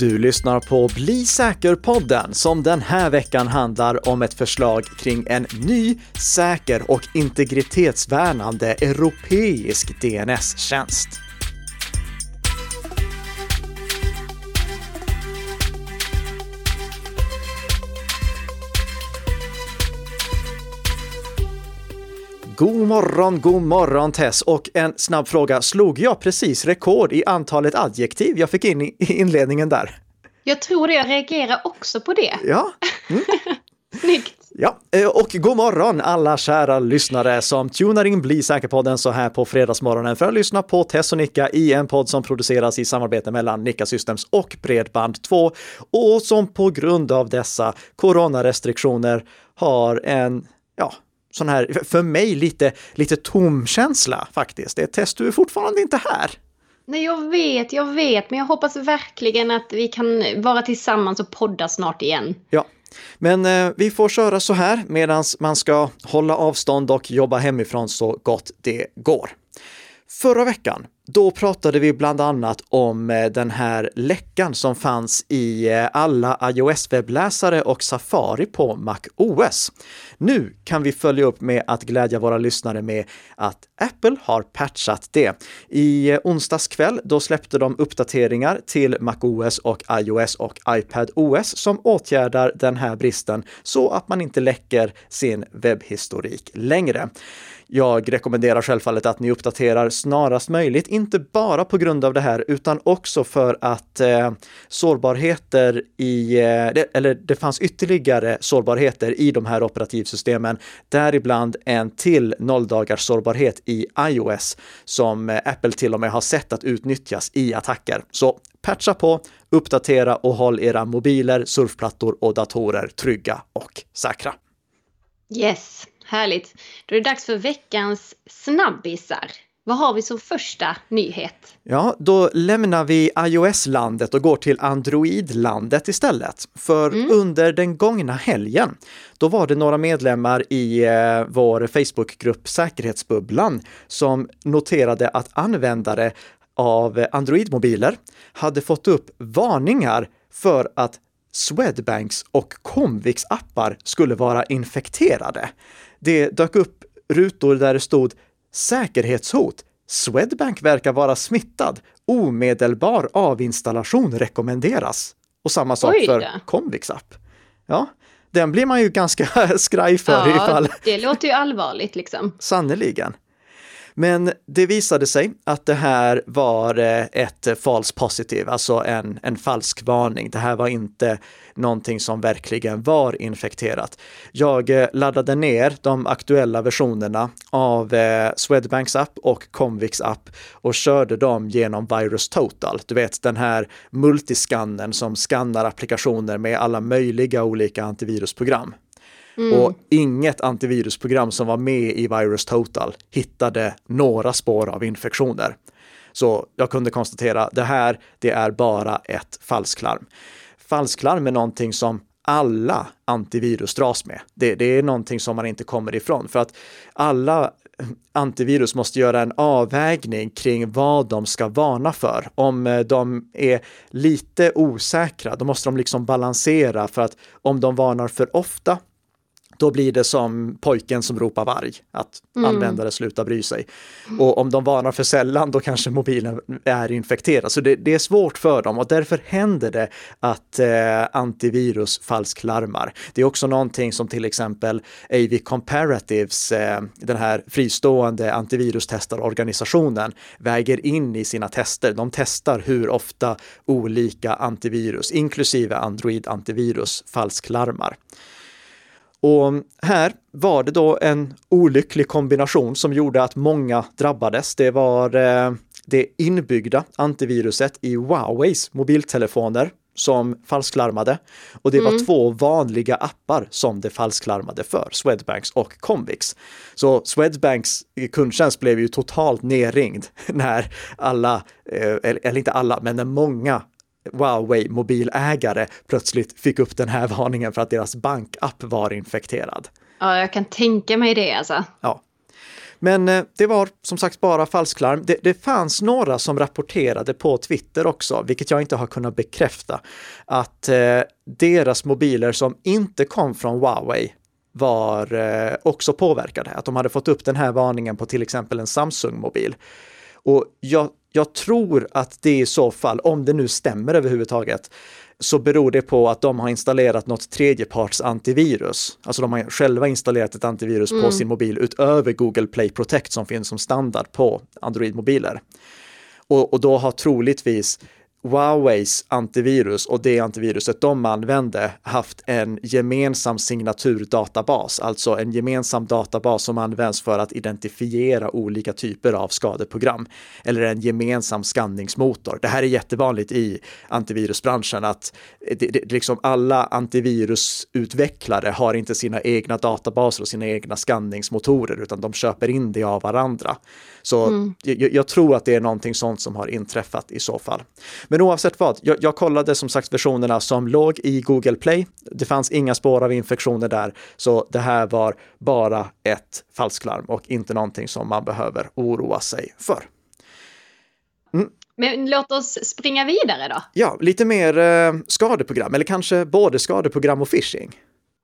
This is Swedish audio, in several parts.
Du lyssnar på Bli säker-podden som den här veckan handlar om ett förslag kring en ny, säker och integritetsvärnande europeisk DNS-tjänst. God morgon, god morgon Tess! Och en snabb fråga, slog jag precis rekord i antalet adjektiv jag fick in i inledningen där? Jag tror det, jag reagerar också på det. Ja. Mm. Snyggt! Ja, eh, och god morgon alla kära lyssnare som tunar in Bli säker-podden så här på fredagsmorgonen för att lyssna på Tess och Nicka i en podd som produceras i samarbete mellan Nicka Systems och Bredband2 och som på grund av dessa coronarestriktioner har en, ja, sån här, för mig lite, lite tom känsla faktiskt. Det är test, du är fortfarande inte här. Nej, jag vet, jag vet, men jag hoppas verkligen att vi kan vara tillsammans och podda snart igen. Ja, men eh, vi får köra så här medan man ska hålla avstånd och jobba hemifrån så gott det går. Förra veckan, då pratade vi bland annat om eh, den här läckan som fanns i eh, alla iOS-webbläsare och Safari på Mac OS. Nu kan vi följa upp med att glädja våra lyssnare med att Apple har patchat det. I eh, onsdags kväll, då släppte de uppdateringar till Mac OS och iOS och iPad OS som åtgärdar den här bristen så att man inte läcker sin webbhistorik längre. Jag rekommenderar självfallet att ni uppdaterar snarast möjligt, inte bara på grund av det här, utan också för att eh, sårbarheter i, eh, eller det fanns ytterligare sårbarheter i de här operativsystemen, däribland en till nolldagars sårbarhet i iOS som eh, Apple till och med har sett att utnyttjas i attacker. Så patcha på, uppdatera och håll era mobiler, surfplattor och datorer trygga och säkra. Yes, Härligt. Då är det dags för veckans snabbisar. Vad har vi som första nyhet? Ja, då lämnar vi iOS-landet och går till Android-landet istället. För mm. under den gångna helgen, då var det några medlemmar i eh, vår Facebookgrupp Säkerhetsbubblan som noterade att användare av Android-mobiler hade fått upp varningar för att Swedbanks och Comvix appar skulle vara infekterade. Det dök upp rutor där det stod säkerhetshot. Swedbank verkar vara smittad. Omedelbar avinstallation rekommenderas. Och samma sak för Comvix app. Ja, den blir man ju ganska skraj för ja, ifall... det låter ju allvarligt liksom. Sannerligen. Men det visade sig att det här var eh, ett false positive, alltså en, en falsk varning. Det här var inte någonting som verkligen var infekterat. Jag eh, laddade ner de aktuella versionerna av eh, Swedbanks app och Comvix app och körde dem genom Virus Total. Du vet den här multiskannen som skannar applikationer med alla möjliga olika antivirusprogram. Mm. Och inget antivirusprogram som var med i Virus Total hittade några spår av infektioner. Så jag kunde konstatera det här, det är bara ett falsklarm. Falsklarm är någonting som alla antivirus dras med. Det, det, är någonting som man inte kommer ifrån för att alla antivirus måste göra en avvägning kring vad de ska varna för. Om eh, de är lite osäkra, då måste de liksom balansera för att om de varnar för ofta då blir det som pojken som ropar varg, att mm. användare slutar bry sig. Och om de varnar för sällan, då kanske mobilen är infekterad. Så det, det är svårt för dem och därför händer det att eh, antivirus falsklarmar. Det är också någonting som till exempel AV Comparatives, eh, den här fristående antivirustestarorganisationen, väger in i sina tester. De testar hur ofta olika antivirus, inklusive Android antivirus, falsklarmar. Och här var det då en olycklig kombination som gjorde att många drabbades. Det var eh, det inbyggda antiviruset i Huaweis mobiltelefoner som falsklarmade och det var mm. två vanliga appar som det falsklarmade för, Swedbanks och Convix. Så Swedbanks kundtjänst blev ju totalt nerringd när alla, eh, eller inte alla, men när många Huawei-mobilägare plötsligt fick upp den här varningen för att deras bankapp var infekterad. Ja, jag kan tänka mig det alltså. Ja. Men eh, det var som sagt bara falsklarm. Det, det fanns några som rapporterade på Twitter också, vilket jag inte har kunnat bekräfta, att eh, deras mobiler som inte kom från Huawei var eh, också påverkade. Att de hade fått upp den här varningen på till exempel en Samsung-mobil. Och jag, jag tror att det i så fall, om det nu stämmer överhuvudtaget, så beror det på att de har installerat något tredjeparts antivirus. Alltså de har själva installerat ett antivirus mm. på sin mobil utöver Google Play Protect som finns som standard på Android-mobiler. Och, och då har troligtvis Huaweis antivirus och det antiviruset de använde haft en gemensam signaturdatabas, alltså en gemensam databas som används för att identifiera olika typer av skadeprogram eller en gemensam skanningsmotor. Det här är jättevanligt i antivirusbranschen att det, det, liksom alla antivirusutvecklare har inte sina egna databaser och sina egna skanningsmotorer utan de köper in det av varandra. Så mm. jag, jag, tror att det är någonting sånt som har inträffat i så fall. Men oavsett vad, jag, jag kollade som sagt versionerna som låg i Google Play. Det fanns inga spår av infektioner där, så det här var bara ett falsklarm och inte någonting som man behöver oroa sig för. Mm. Men låt oss springa vidare då. Ja, lite mer eh, skadeprogram, eller kanske både skadeprogram och phishing.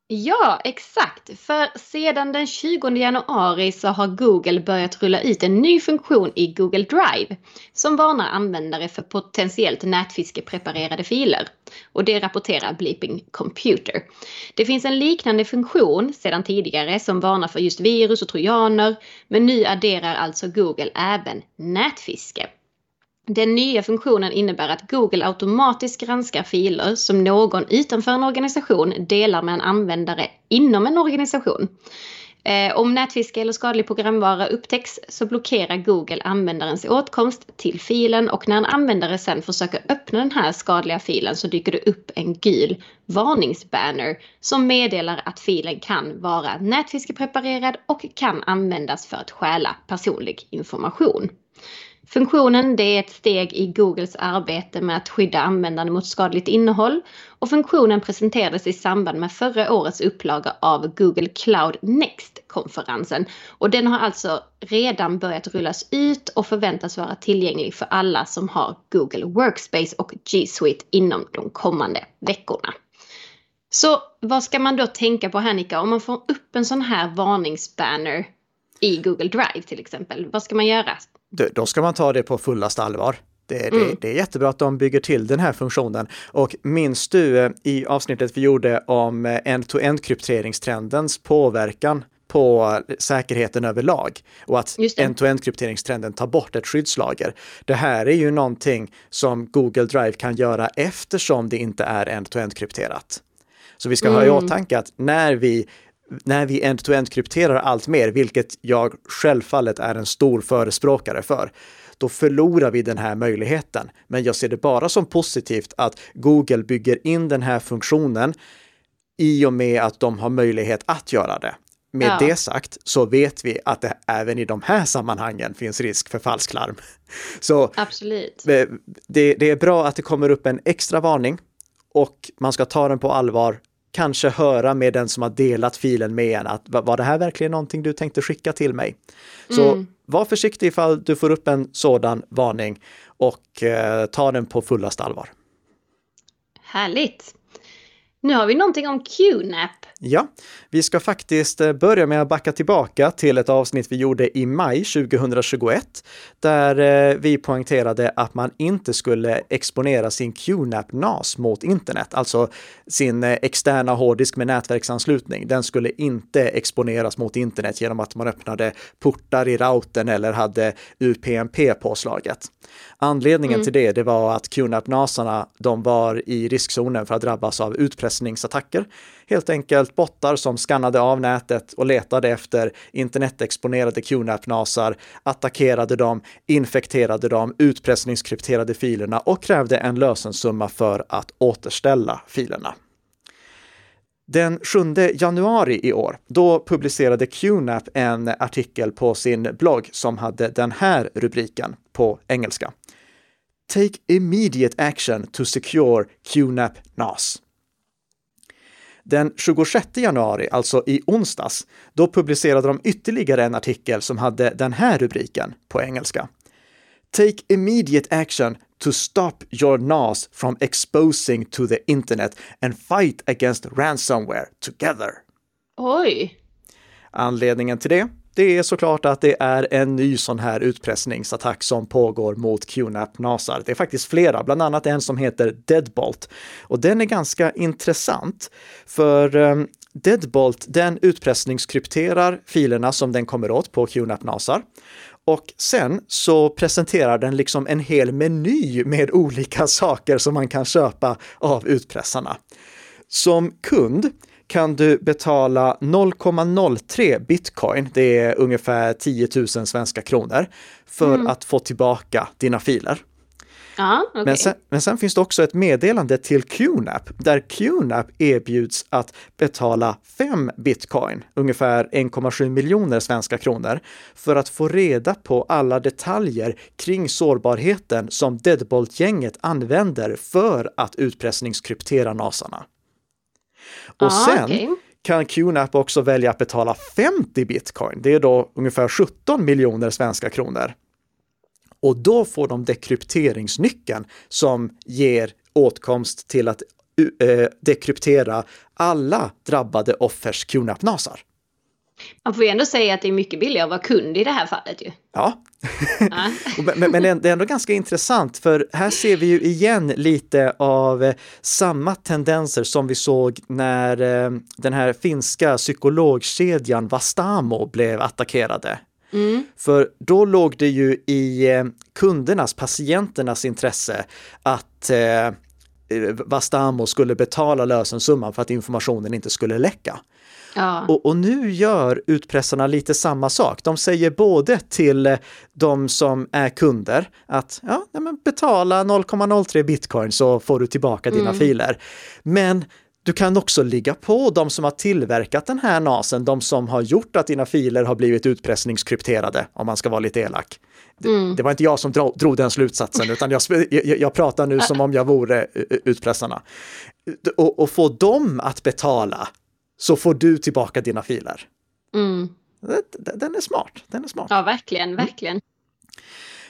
Ja, exakt. För sedan den 20 januari så har Google börjat rulla ut en ny funktion i Google Drive som varnar användare för potentiellt nätfiskepreparerade filer. Och det rapporterar Bleeping Computer. Det finns en liknande funktion sedan tidigare som varnar för just virus och trojaner, men nu adderar alltså Google även nätfiske. Den nya funktionen innebär att Google automatiskt granskar filer som någon utanför en organisation delar med en användare inom en organisation. Eh, om nätfiske eller skadlig programvara upptäcks så blockerar Google användarens åtkomst till filen och när en användare sen försöker öppna den här skadliga filen så dyker det upp en gul varningsbanner som meddelar att filen kan vara nätfiskepreparerad och kan användas för att stjäla personlig information. Funktionen det är ett steg i Googles arbete med att skydda användaren mot skadligt innehåll och funktionen presenterades i samband med förra årets upplaga av Google Cloud Next-konferensen. Och den har alltså redan börjat rullas ut och förväntas vara tillgänglig för alla som har Google Workspace och G Suite inom de kommande veckorna. Så vad ska man då tänka på här Nika? Om man får upp en sån här varningsbanner i Google Drive till exempel, vad ska man göra? Då ska man ta det på fullaste allvar. Det, mm. det, det, är jättebra att de bygger till den här funktionen. Och minns du eh, i avsnittet vi gjorde om eh, end-to-end krypteringstrendens påverkan på säkerheten överlag och att end-to-end krypteringstrenden tar bort ett skyddslager. Det här är ju någonting som Google Drive kan göra eftersom det inte är end-to-end krypterat. Så vi ska mm. ha i mm. åtanke att när vi när vi end-to-end krypterar allt mer, vilket jag självfallet är en stor förespråkare för, då förlorar vi den här möjligheten. Men jag ser det bara som positivt att Google bygger in den här funktionen i och med att de har möjlighet att göra det. Med ja. det sagt så vet vi att det även i de här sammanhangen finns risk för falsklarm. Så Absolut. Det, det är bra att det kommer upp en extra varning och man ska ta den på allvar kanske höra med den som har delat filen med en att var det här verkligen någonting du tänkte skicka till mig? Så mm. var försiktig ifall du får upp en sådan varning och eh, ta den på fullast allvar. Härligt! Nu har vi någonting om QNAP. Ja, vi ska faktiskt eh, börja med att backa tillbaka till ett avsnitt vi gjorde i maj 2021, där eh, vi poängterade att man inte skulle exponera sin QNAP NAS mot internet, alltså sin eh, externa hårddisk med nätverksanslutning. Den skulle inte exponeras mot internet genom att man öppnade portar i routern eller hade UPnP påslaget. Anledningen mm. till det, det var att QNAP-nasarna, de var i riskzonen för att drabbas av utpressningsattacker. Helt enkelt bottar som skannade av nätet och letade efter internetexponerade QNAP-nasar, attackerade dem, infekterade dem, utpressningskrypterade filerna och krävde en lösensumma för att återställa filerna. Den 7 januari i år, då publicerade QNAP en artikel på sin blogg som hade den här rubriken på engelska. Take immediate action to secure QNAP NAS. Den 26 januari, alltså i onsdags, då publicerade de ytterligare en artikel som hade den här rubriken på engelska. Take immediate action to stop your NAS from exposing to the internet and fight against ransomware together. Oj! Anledningen till det, det är såklart att det är en ny sån här utpressningsattack som pågår mot QNAP-nasar. Det är faktiskt flera, bland annat en som heter Deadbolt. Och den är ganska intressant, för um, Deadbolt, den utpressningskrypterar filerna som den kommer åt på QNAP-nasar. Och sen så presenterar den liksom en hel meny med olika saker som man kan köpa av utpressarna. Som kund kan du betala 0,03 bitcoin, det är ungefär 10 000 svenska kronor, för mm. att få tillbaka dina filer. Ja, okay. men, sen, men sen finns det också ett meddelande till QNAP där QNAP erbjuds att betala 5 bitcoin, ungefär 1,7 miljoner svenska kronor, för att få reda på alla detaljer kring sårbarheten som Deadbolt-gänget använder för att utpressningskryptera nasarna. Och ah, sen okay. kan QNAP också välja att betala 50 bitcoin. Det är då ungefär 17 miljoner svenska kronor. Och då får de dekrypteringsnyckeln som ger åtkomst till att uh, dekryptera alla drabbade offers QNAP-nasar. Man får ju ändå säga att det är mycket billigare att vara kund i det här fallet ju. Ja, men, men det är ändå ganska intressant för här ser vi ju igen lite av eh, samma tendenser som vi såg när eh, den här finska psykologkedjan Vastamo blev attackerade. Mm. För då låg det ju i eh, kundernas, patienternas intresse att Vastamo skulle betala lösensumman för att informationen inte skulle läcka. Ja. Och, och, nu gör utpressarna lite samma sak. De säger både till eh, de som är kunder att ja, men betala 0,03 bitcoin så får du tillbaka dina mm. filer. Men du kan också ligga på de som har tillverkat den här NASen, de som har gjort att dina filer har blivit utpressningskrypterade, om man ska vara lite elak. Mm. Det, var inte jag som drog, drog den slutsatsen, utan jag, jag, jag, pratar nu som om jag vore utpressarna. Och, och få dem att betala så får du tillbaka dina filer. Mm. Den är smart. Den är smart. Ja, verkligen, mm.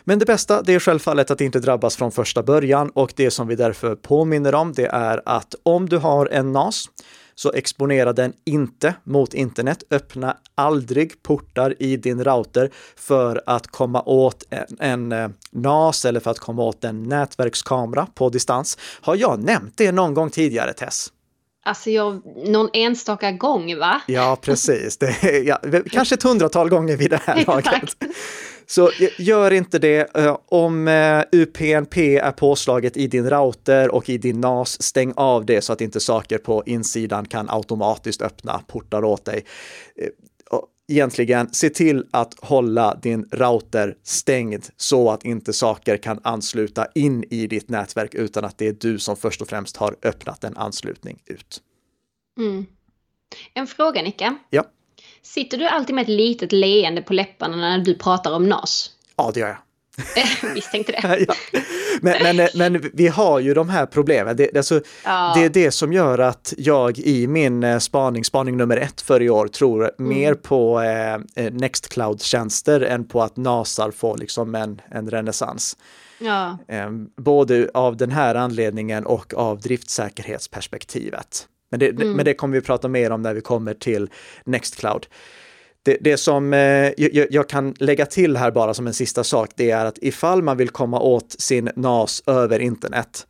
Men det bästa, det är självfallet att inte drabbas från första början och det som vi därför påminner om, det är att om du har en NAS så exponera den inte mot internet. Öppna aldrig portar i din router för att komma åt en, en eh, NAS eller för att komma åt en nätverkskamera på distans. Har jag nämnt det någon gång tidigare, Tess? Alltså jag, någon enstaka gång va? Ja, precis. Det är, ja, kanske ett hundratal gånger vid det här laget. Så gör inte det. Eh, om eh, UPnP är påslaget i din router och i din NAS, stäng av det så att inte saker på insidan kan automatiskt öppna portar åt dig. Egentligen, se till att hålla din router stängd så att inte saker kan ansluta in i ditt nätverk utan att det är du som först och främst har öppnat en anslutning ut. Mm. En fråga Nicka. Ja. Sitter du alltid med ett litet leende på läpparna när du pratar om NAS? Ja, det gör jag. Misstänkte det. ja. men, men, men vi har ju de här problemen. Det, alltså, ja. det är det som gör att jag i min eh, spaning, spaning nummer ett för i år, tror mm. mer på eh, eh, Nextcloud-tjänster än på att NASAR får liksom en, en renässans. Ja. Eh, både av den här anledningen och av driftsäkerhetsperspektivet. Men det, mm. men det kommer vi prata mer om när vi kommer till Nextcloud. Det, det som eh, jag, jag, kan lägga till här bara som en sista sak, det är att ifall man vill komma åt sin NAS över internet,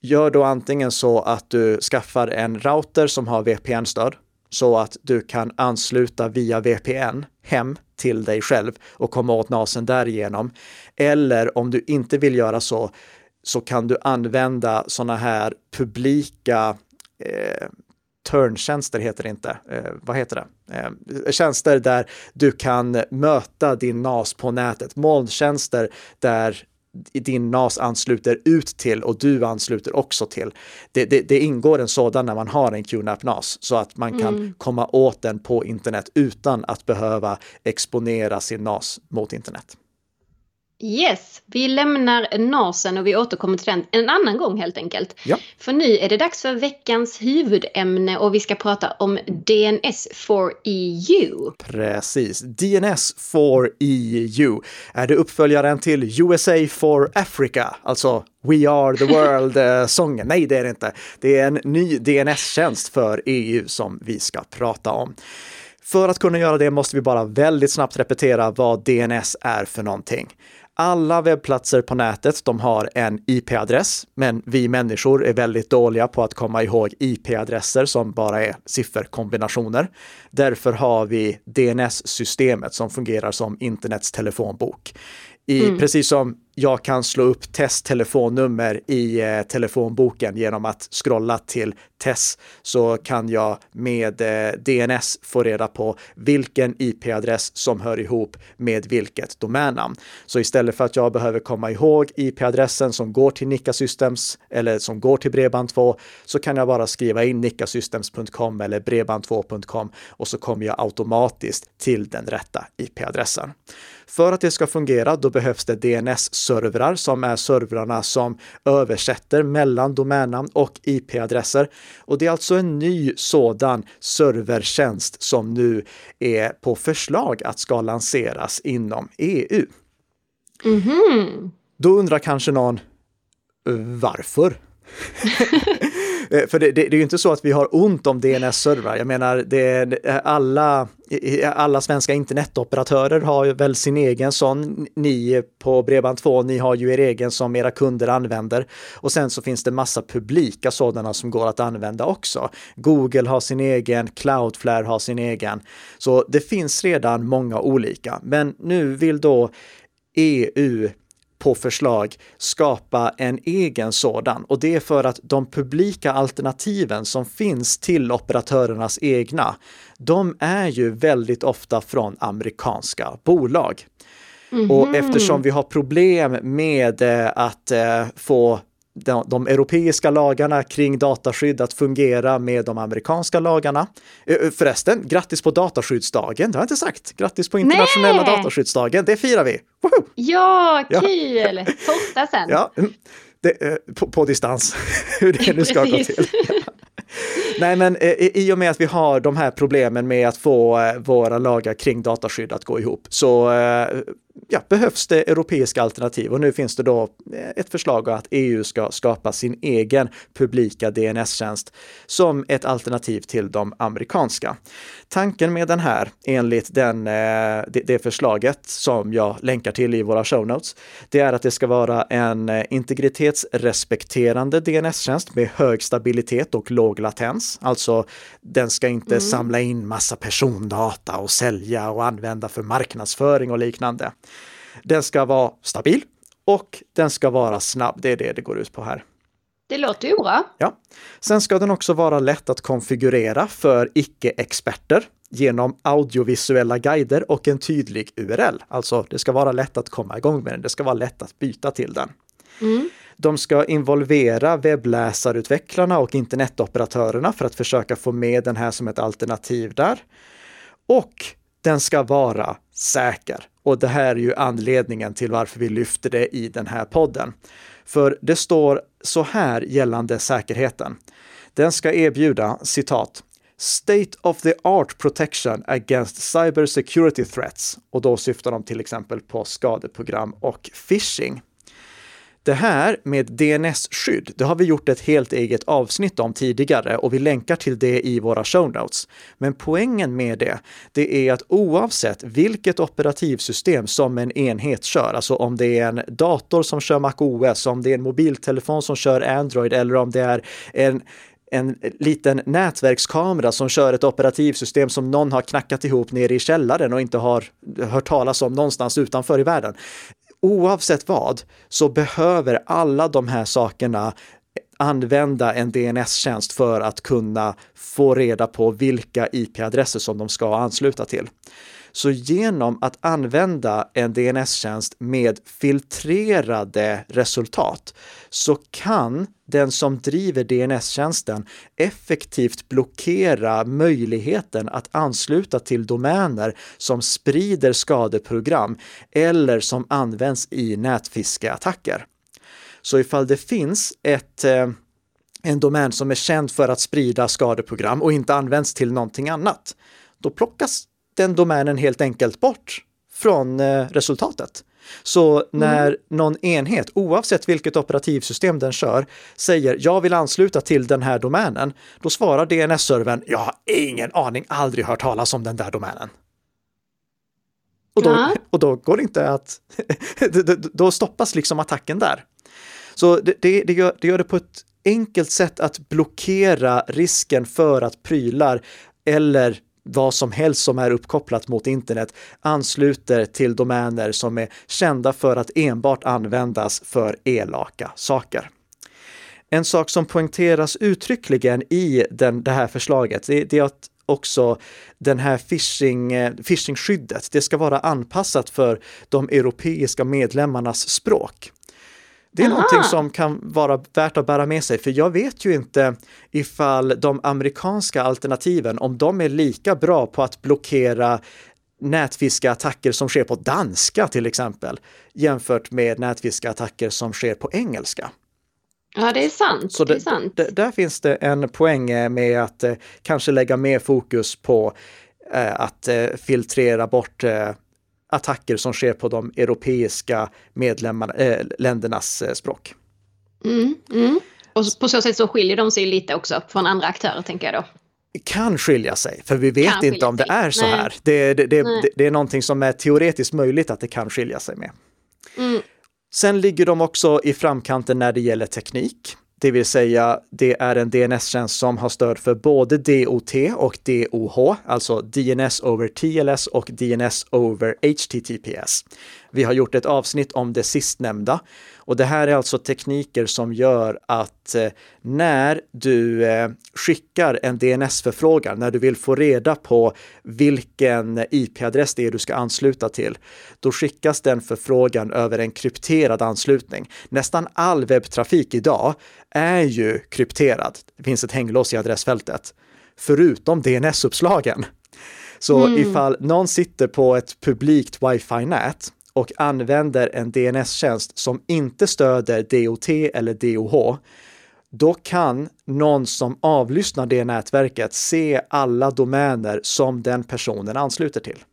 gör då antingen så att du skaffar en router som har VPN-stöd, så att du kan ansluta via VPN hem till dig själv och komma åt NASen därigenom. Eller om du inte vill göra så, så kan du använda sådana här publika eh, turntjänster heter det inte. Eh, vad heter det? Eh, tjänster där du kan möta din NAS på nätet. Molntjänster där din NAS ansluter ut till och du ansluter också till. Det, det, det ingår en sådan när man har en QNAP NAS så att man kan mm. komma åt den på internet utan att behöva exponera sin NAS mot internet. Yes, vi lämnar NASen och vi återkommer till den en annan gång helt enkelt. Ja. För nu är det dags för veckans huvudämne och vi ska prata om DNS for EU. Precis. DNS for EU är det uppföljaren till USA for Africa, alltså We are the world-sången. Nej, det är det inte. Det är en ny DNS-tjänst för EU som vi ska prata om. För att kunna göra det måste vi bara väldigt snabbt repetera vad DNS är för någonting. Alla webbplatser på nätet, de har en IP-adress, men vi människor är väldigt dåliga på att komma ihåg IP-adresser som bara är sifferkombinationer. Därför har vi DNS-systemet som fungerar som internets telefonbok. I, mm. Precis som jag kan slå upp Tess telefonnummer i eh, telefonboken genom att scrolla till Tess så kan jag med eh, DNS få reda på vilken IP-adress som hör ihop med vilket domännamn. Så istället för att jag behöver komma ihåg IP-adressen som går till Nika Systems eller som går till Bredband2 så kan jag bara skriva in nickasystems.com eller bredband2.com och så kommer jag automatiskt till den rätta IP-adressen. För att det ska fungera, då behövs det DNS DNS-servrar som är servrarna som översätter mellan domännamn och IP-adresser. Och det är alltså en ny sådan servertjänst som nu är på förslag att ska lanseras inom EU. Mm -hmm. Då undrar kanske någon varför? Eh, för det, det, det, är ju inte så att vi har ont om DNS-servrar. Jag menar, det, eh, alla, alla svenska internetoperatörer har ju väl sin egen sån. Ni på Bredband2, ni har ju er egen som era kunder använder. Och sen så finns det massa publika sådana som går att använda också. Google har sin egen, Cloudflare har sin egen. Så det finns redan många olika. Men nu vill då EU på förslag skapa en egen sådan. Och det är för att de publika alternativen som finns till operatörernas egna, de är ju väldigt ofta från amerikanska bolag. Mm -hmm. Och eftersom vi har problem med eh, att eh, få de, de europeiska lagarna kring dataskydd att fungera med de amerikanska lagarna. Förresten, grattis på dataskyddsdagen, det har jag inte sagt. Grattis på internationella Nej. dataskyddsdagen, det firar vi! Woho! Ja, kul! Ja. Torsdag sen. Ja, mm. det, på, på, distans, hur det nu ska gå till. Nej, men i och med att vi har de här problemen med att få våra lagar kring dataskydd att gå ihop så ja, behövs det europeiska alternativ och nu finns det då eh, ett förslag att EU ska skapa sin egen publika DNS-tjänst som ett alternativ till de amerikanska. Tanken med den här, enligt den, eh, det förslaget som jag länkar till i våra show notes, det är att det ska vara en eh, integritetsrespekterande DNS-tjänst med hög stabilitet och låg latens. Alltså, den ska inte mm. samla in massa persondata och sälja och använda för marknadsföring och liknande. Den ska vara stabil och den ska vara snabb. Det är det det går ut på här. Det låter ju bra. Ja. Sen ska den också vara lätt att konfigurera för icke-experter genom audiovisuella guider och en tydlig URL. Alltså, det ska vara lätt att komma igång med den. Det ska vara lätt att byta till den. Mm. De ska involvera webbläsarutvecklarna och internetoperatörerna för att försöka få med den här som ett alternativ där. Och den ska vara säker. Och det här är ju anledningen till varför vi lyfter det i den här podden. För det står så här gällande säkerheten. Den ska erbjuda citat State of the art protection against cyber security threats och då syftar de till exempel på skadeprogram och phishing. Det här med DNS-skydd, det har vi gjort ett helt eget avsnitt om tidigare och vi länkar till det i våra show notes. Men poängen med det, det är att oavsett vilket operativsystem som en enhet kör, alltså om det är en dator som kör MacOS, om det är en mobiltelefon som kör Android eller om det är en en liten nätverkskamera som kör ett operativsystem som någon har knackat ihop nere i källaren och inte har hört talas om någonstans utanför i världen oavsett vad så behöver alla de här sakerna använda en DNS-tjänst för att kunna få reda på vilka IP-adresser som de ska ansluta till. Så genom att använda en DNS-tjänst med filtrerade resultat så kan den som driver DNS-tjänsten effektivt blockera möjligheten att ansluta till domäner som sprider skadeprogram eller som används i nätfiskeattacker. Så ifall det finns ett eh, en domän som är känd för att sprida skadeprogram och inte används till någonting annat, då plockas den domänen helt enkelt bort från eh, resultatet. Så när mm. någon enhet, oavsett vilket operativsystem den kör, säger jag vill ansluta till den här domänen, då svarar DNS-servern jag har ingen aning, aldrig hört talas om den där domänen. Och då, ja. och då går det inte att, då stoppas liksom attacken där. Så det, det, det, gör, det gör det på ett enkelt sätt att blockera risken för att prylar eller vad som helst som är uppkopplat mot internet ansluter till domäner som är kända för att enbart användas för elaka saker. En sak som poängteras uttryckligen i den, det här förslaget, det, det är att också den här phishing, eh, phishing-skyddet, det ska vara anpassat för de europeiska medlemmarnas språk. Det är Aha. någonting som kan vara värt att bära med sig, för jag vet ju inte ifall de amerikanska alternativen, om de är lika bra på att blockera nätfiskeattacker som sker på danska till exempel, jämfört med nätfiskeattacker som sker på engelska. Ja, det är sant. Så det, det är sant. där finns det en poäng med att eh, kanske lägga mer fokus på eh, att eh, filtrera bort eh, attacker som sker på de europeiska medlemmarna, äh, ländernas äh, språk. Mm, mm. Och på så sätt så skiljer de sig lite också från andra aktörer, tänker jag då. Kan skilja sig, för vi vet kan inte om det är så Nej. här. Det, det, det, det, är någonting som är teoretiskt möjligt att det kan skilja sig med. Mm. Sen ligger de också i framkanten när det gäller teknik. Det vill säga, det är en DNS-tjänst som har stöd för både DOT och DOH, alltså DNS over TLS och DNS over HTTPS. Vi har gjort ett avsnitt om det sistnämnda och det här är alltså tekniker som gör att eh, när du eh, skickar en DNS-förfrågan, när du vill få reda på vilken IP-adress det är du ska ansluta till, då skickas den förfrågan över en krypterad anslutning. Nästan all webbtrafik idag är ju krypterad. Det finns ett hänglås i adressfältet, förutom DNS-uppslagen. Så mm. ifall någon sitter på ett publikt wifi-nät och använder en DNS-tjänst som inte stöder DOT eller DOH, då kan någon som avlyssnar det nätverket se alla domäner som den personen ansluter till.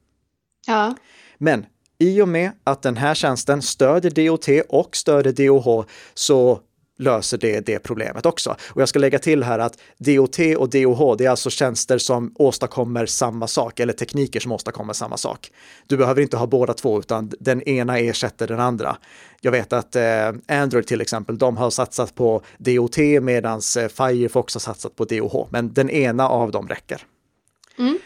Ja. Men i och med att den här tjänsten stöder DOT och stöder DOH så löser det det problemet också. Och jag ska lägga till här att DOT och DOH, det är alltså tjänster som åstadkommer samma sak eller tekniker som åstadkommer samma sak. Du behöver inte ha båda två, utan den ena ersätter den andra. Jag vet att eh, Android till exempel, de har satsat på DOT medan eh, Firefox har satsat på DOH, men den ena av dem räcker. Mm.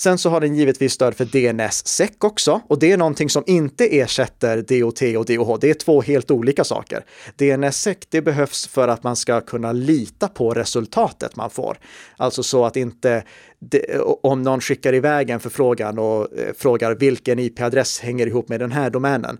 Sen så har den givetvis stöd för DNS-SEC också och det är någonting som inte ersätter DOT och DOH. Det är två helt olika saker. DNS-SEC det behövs för att man ska kunna lita på resultatet man får. Alltså så att inte om någon skickar iväg en förfrågan och eh, frågar vilken IP-adress hänger ihop med den här domänen,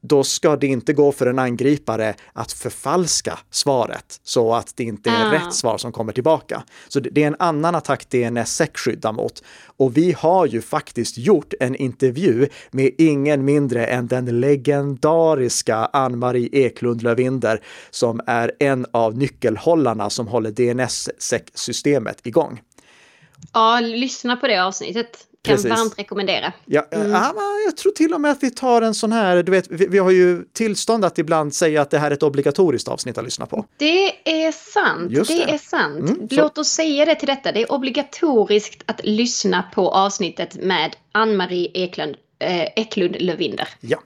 då ska det inte gå för en angripare att förfalska svaret så att det inte är ah. rätt svar som kommer tillbaka. Så det är en annan attack DNSSEC skyddar mot. Och vi har ju faktiskt gjort en intervju med ingen mindre än den legendariska Ann-Marie Eklund Lövinder som är en av nyckelhållarna som håller DNSSEC-systemet igång. Ja, lyssna på det avsnittet. Kan Precis. varmt rekommendera. Ja, mm. ja, jag tror till och med att vi tar en sån här, du vet, vi, vi, har ju tillstånd att ibland säga att det här är ett obligatoriskt avsnitt att lyssna på. Det är sant, Just det, det är sant. Mm, Låt oss säga det till detta, det är obligatoriskt att lyssna på avsnittet med Ann-Marie Eklund, eh, Eklund Lövinder. Ja.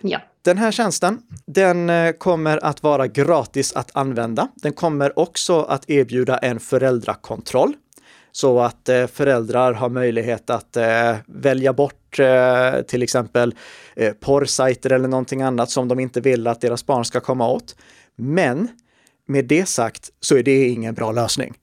Ja. Den här tjänsten, den eh, kommer att vara gratis att använda. Den kommer också att erbjuda en föräldrakontroll så att eh, föräldrar har möjlighet att eh, välja bort eh, till exempel eh, porrsajter eller någonting annat som de inte vill att deras barn ska komma åt. Men med det sagt så är det ingen bra lösning.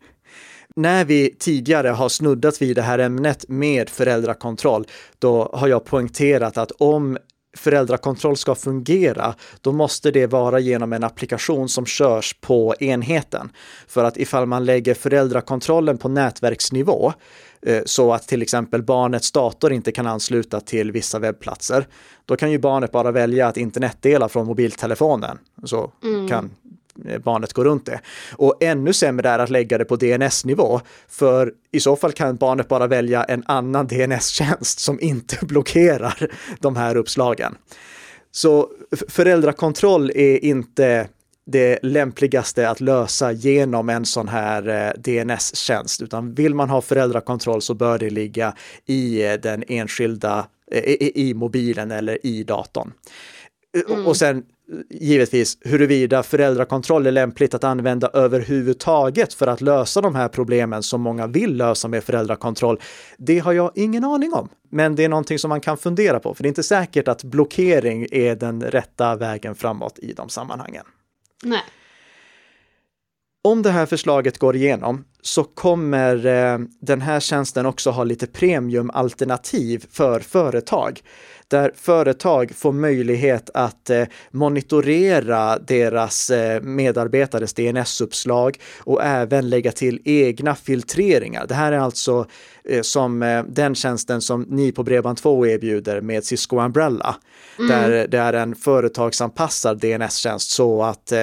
När vi tidigare har snuddat vid det här ämnet med föräldrakontroll, då har jag poängterat att om föräldrakontroll ska fungera, då måste det vara genom en applikation som körs på enheten. För att ifall man lägger föräldrakontrollen på nätverksnivå, eh, så att till exempel barnets dator inte kan ansluta till vissa webbplatser, då kan ju barnet bara välja att internetdela från mobiltelefonen. Så mm. kan barnet går runt det. Och ännu sämre är att lägga det på DNS-nivå, för i så fall kan barnet bara välja en annan DNS-tjänst som inte blockerar de här uppslagen. Så föräldrakontroll är inte det lämpligaste att lösa genom en sån här eh, DNS-tjänst, utan vill man ha föräldrakontroll så bör det ligga i eh, den enskilda, i, i mobilen eller i datorn. Mm. Och sen givetvis huruvida föräldrakontroll är lämpligt att använda överhuvudtaget för att lösa de här problemen som många vill lösa med föräldrakontroll. Det har jag ingen aning om, men det är någonting som man kan fundera på, för det är inte säkert att blockering är den rätta vägen framåt i de sammanhangen. Nej. Om det här förslaget går igenom så kommer eh, den här tjänsten också ha lite premiumalternativ för företag där företag får möjlighet att eh, monitorera deras eh, medarbetares DNS-uppslag och även lägga till egna filtreringar. Det här är alltså eh, som den tjänsten som ni på Bredband2 erbjuder med Cisco Umbrella. Mm. Där det är en företagsanpassad DNS-tjänst så att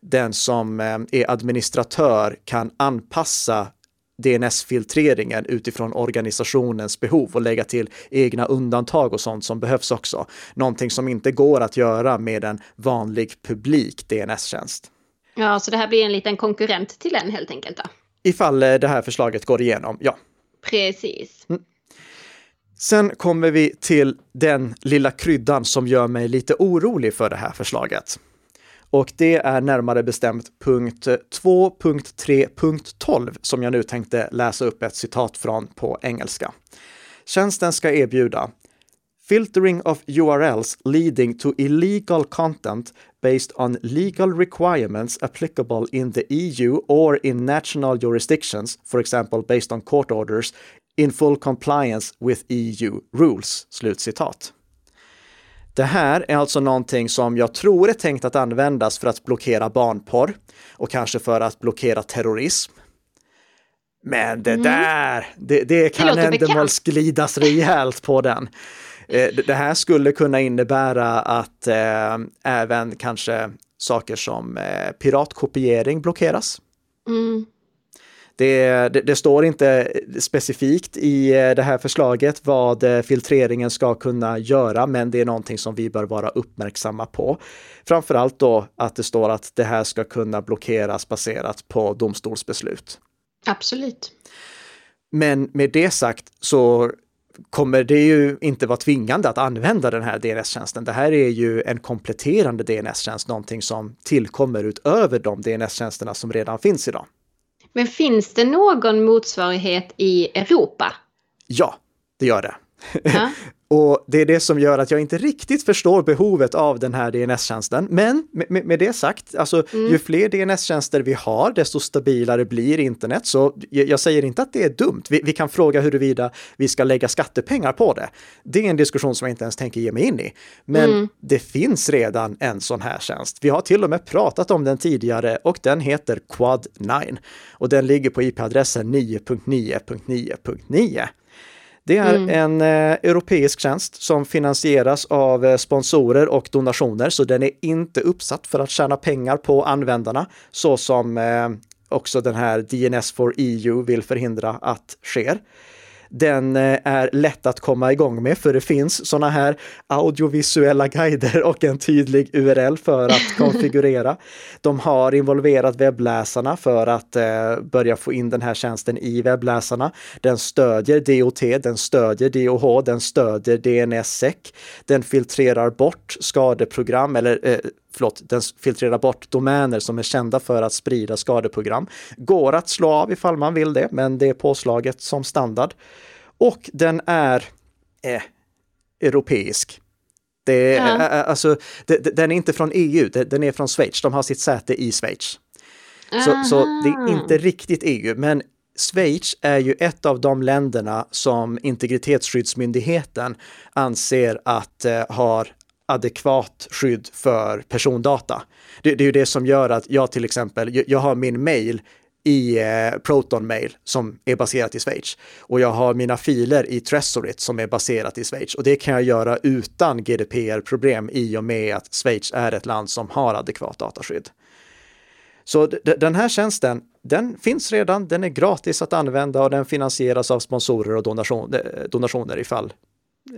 den som är administratör kan anpassa DNS-filtreringen utifrån organisationens behov och lägga till egna undantag och sånt som behövs också. Någonting som inte går att göra med en vanlig publik DNS-tjänst. Ja, så det här blir en liten konkurrent till den helt enkelt då? Ifall eh, det här förslaget går igenom, ja. Precis. Mm. Sen kommer vi till den lilla kryddan som gör mig lite orolig för det här förslaget. Och det är närmare bestämt punkt 2.3.12 som jag nu tänkte läsa upp ett citat från på engelska. Tjänsten ska erbjuda filtering of URLs leading to illegal content based on legal requirements applicable in the EU or in national jurisdictions, for example based on court orders, in full compliance with EU rules. Slutcitat. Det här är alltså någonting som jag tror är tänkt att användas för att blockera barnporr och kanske för att blockera terrorism. Men det mm. där, det, det kan det ändå glidas rejält på den. Eh, det här skulle kunna innebära att eh, även kanske saker som eh, piratkopiering blockeras. Mm. Det, det, det, står inte specifikt i eh, det här förslaget vad eh, filtreringen ska kunna göra, men det är någonting som vi bör vara uppmärksamma på. Framförallt då att det står att det här ska kunna blockeras baserat på domstolsbeslut. Absolut. Men med det sagt så kommer det ju inte vara tvingande att använda den här DNS-tjänsten. Det här är ju en kompletterande DNS-tjänst, någonting som tillkommer utöver de DNS-tjänsterna som redan finns idag. Men finns det någon motsvarighet i Europa? Ja, det gör det. Ja. Och det är det som gör att jag inte riktigt förstår behovet av den här DNS-tjänsten. Men med, med, det sagt, alltså mm. ju fler DNS-tjänster vi har, desto stabilare blir internet. Så jag säger inte att det är dumt. Vi, vi, kan fråga huruvida vi ska lägga skattepengar på det. Det är en diskussion som jag inte ens tänker ge mig in i. Men mm. det finns redan en sån här tjänst. Vi har till och med pratat om den tidigare och den heter Quad 9 och den ligger på IP-adressen 9.9.9.9. Det är mm. en eh, europeisk tjänst som finansieras av eh, sponsorer och donationer, så den är inte uppsatt för att tjäna pengar på användarna, så som eh, också den här DNS for EU vill förhindra att sker. Den eh, är lätt att komma igång med för det finns sådana här audiovisuella guider och en tydlig URL för att konfigurera. De har involverat webbläsarna för att eh, börja få in den här tjänsten i webbläsarna. Den stödjer DOT, den stödjer DOH, den stödjer DNSSEC. Den filtrerar bort skadeprogram eller eh, förlåt, den filtrerar bort domäner som är kända för att sprida skadeprogram. Går att slå av ifall man vill det, men det är påslaget som standard. Och den är eh, europeisk. Det, ja. äh, alltså, det, den är inte från EU, den är från Schweiz. De har sitt säte i Schweiz. Så, så, det är inte riktigt EU, men Schweiz är ju ett av de länderna som integritetsskyddsmyndigheten anser att eh, har adekvat skydd för persondata. Det, det, är ju det som gör att jag till exempel, jag har min mail i eh, Proton Mail som är baserat i Schweiz. Och jag har mina filer i Tresorit som är baserat i Schweiz. Och det kan jag göra utan GDPR-problem i och med att Schweiz är ett land som har adekvat dataskydd. Så den här tjänsten, den finns redan, den är gratis att använda och den finansieras av sponsorer och donation, eh, donationer ifall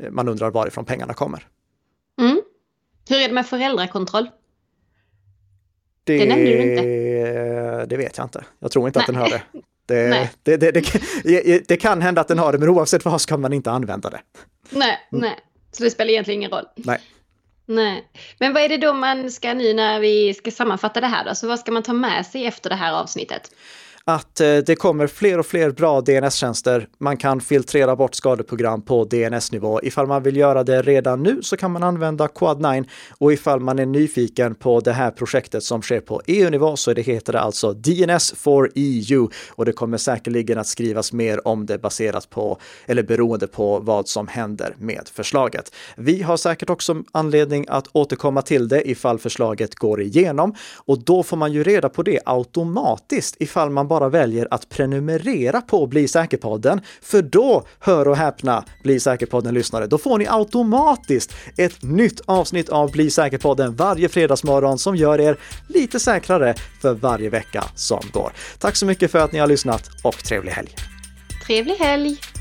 eh, man undrar varifrån pengarna kommer. Hur är det med föräldrakontroll? Det, det nämnde du inte. Det vet jag inte. Jag tror inte Nej. att den har det. Det, det, det, det, det, kan hända att den har det, men oavsett vad ska man inte använda det. Nej, mm. nej. Så det spelar egentligen ingen roll. Nej. Nej. Men vad är det då man ska nu när vi ska sammanfatta det här då? Så vad ska man ta med sig efter det här avsnittet? Att eh, det kommer fler och fler bra DNS-tjänster. Man kan filtrera bort skadeprogram på DNS-nivå. Ifall man vill göra det redan nu så kan man använda Quad9 och ifall man är nyfiken på det här projektet som sker på EU-nivå så det heter det alltså DNS for EU och det kommer säkerligen att skrivas mer om det baserat på eller beroende på vad som händer med förslaget. Vi har säkert också anledning att återkomma till det ifall förslaget går igenom och då får man ju reda på det automatiskt ifall man bara bara väljer att prenumerera på Bli säker-podden. För då, hör och häpna, Bli säker-podden-lyssnare, då får ni automatiskt ett nytt avsnitt av Bli säker-podden varje fredagsmorgon som gör er lite säkrare för varje vecka som går. Tack så mycket för att ni har lyssnat och trevlig helg! Trevlig helg!